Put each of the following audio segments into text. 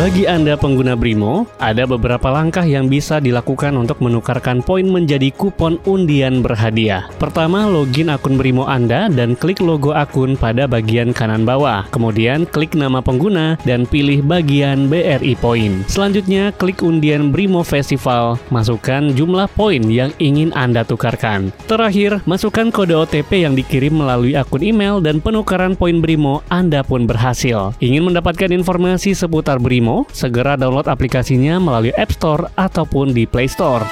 Bagi Anda pengguna Brimo, ada beberapa langkah yang bisa dilakukan untuk menukarkan poin menjadi kupon undian berhadiah. Pertama, login akun Brimo Anda dan klik logo akun pada bagian kanan bawah. Kemudian, klik nama pengguna dan pilih bagian BRI Poin. Selanjutnya, klik undian Brimo Festival. Masukkan jumlah poin yang ingin Anda tukarkan. Terakhir, masukkan kode OTP yang dikirim melalui akun email dan penukaran poin Brimo Anda pun berhasil. Ingin mendapatkan informasi seputar Brimo segera download aplikasinya melalui App Store ataupun di Play Store.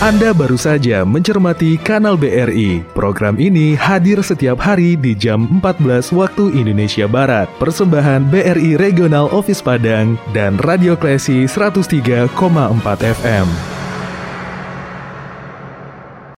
Anda baru saja mencermati kanal BRI. Program ini hadir setiap hari di jam 14 waktu Indonesia Barat. Persembahan BRI Regional Office Padang dan Radio Klesi 103,4 FM.